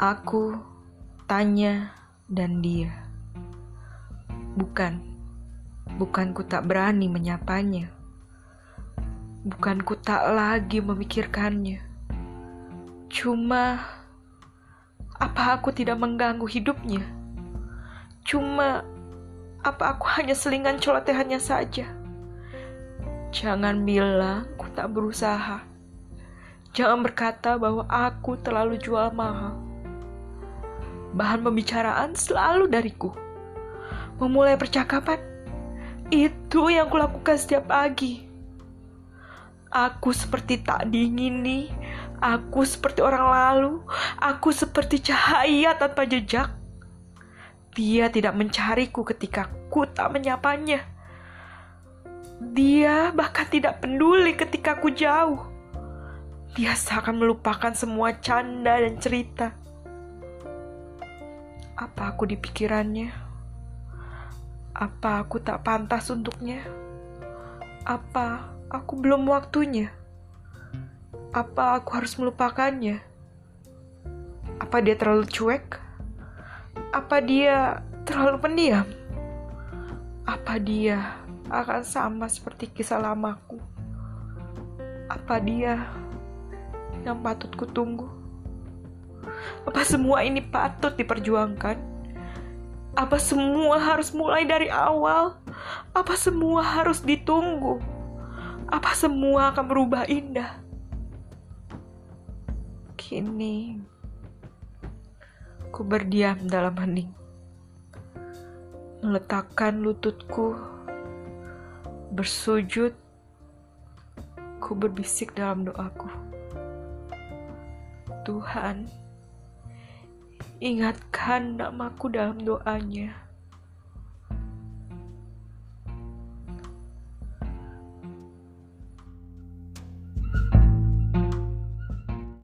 Aku, tanya, dan dia. Bukan, bukan ku tak berani menyapanya. Bukan ku tak lagi memikirkannya. Cuma, apa aku tidak mengganggu hidupnya? Cuma, apa aku hanya selingan celotehannya saja? Jangan bilang ku tak berusaha. Jangan berkata bahwa aku terlalu jual mahal. Bahan pembicaraan selalu dariku. Memulai percakapan, itu yang kulakukan setiap pagi. Aku seperti tak dingini, aku seperti orang lalu, aku seperti cahaya tanpa jejak. Dia tidak mencariku ketika ku tak menyapanya. Dia bahkan tidak peduli ketika ku jauh. Dia seakan melupakan semua canda dan cerita. Apa aku di pikirannya? Apa aku tak pantas untuknya? Apa aku belum waktunya? Apa aku harus melupakannya? Apa dia terlalu cuek? Apa dia terlalu pendiam? Apa dia akan sama seperti kisah lamaku? Apa dia yang patut kutunggu? Apa semua ini patut diperjuangkan? Apa semua harus mulai dari awal? Apa semua harus ditunggu? Apa semua akan berubah indah? Kini, ku berdiam dalam hening, meletakkan lututku, bersujud, ku berbisik dalam doaku. Tuhan, ingatkan namaku dalam doanya.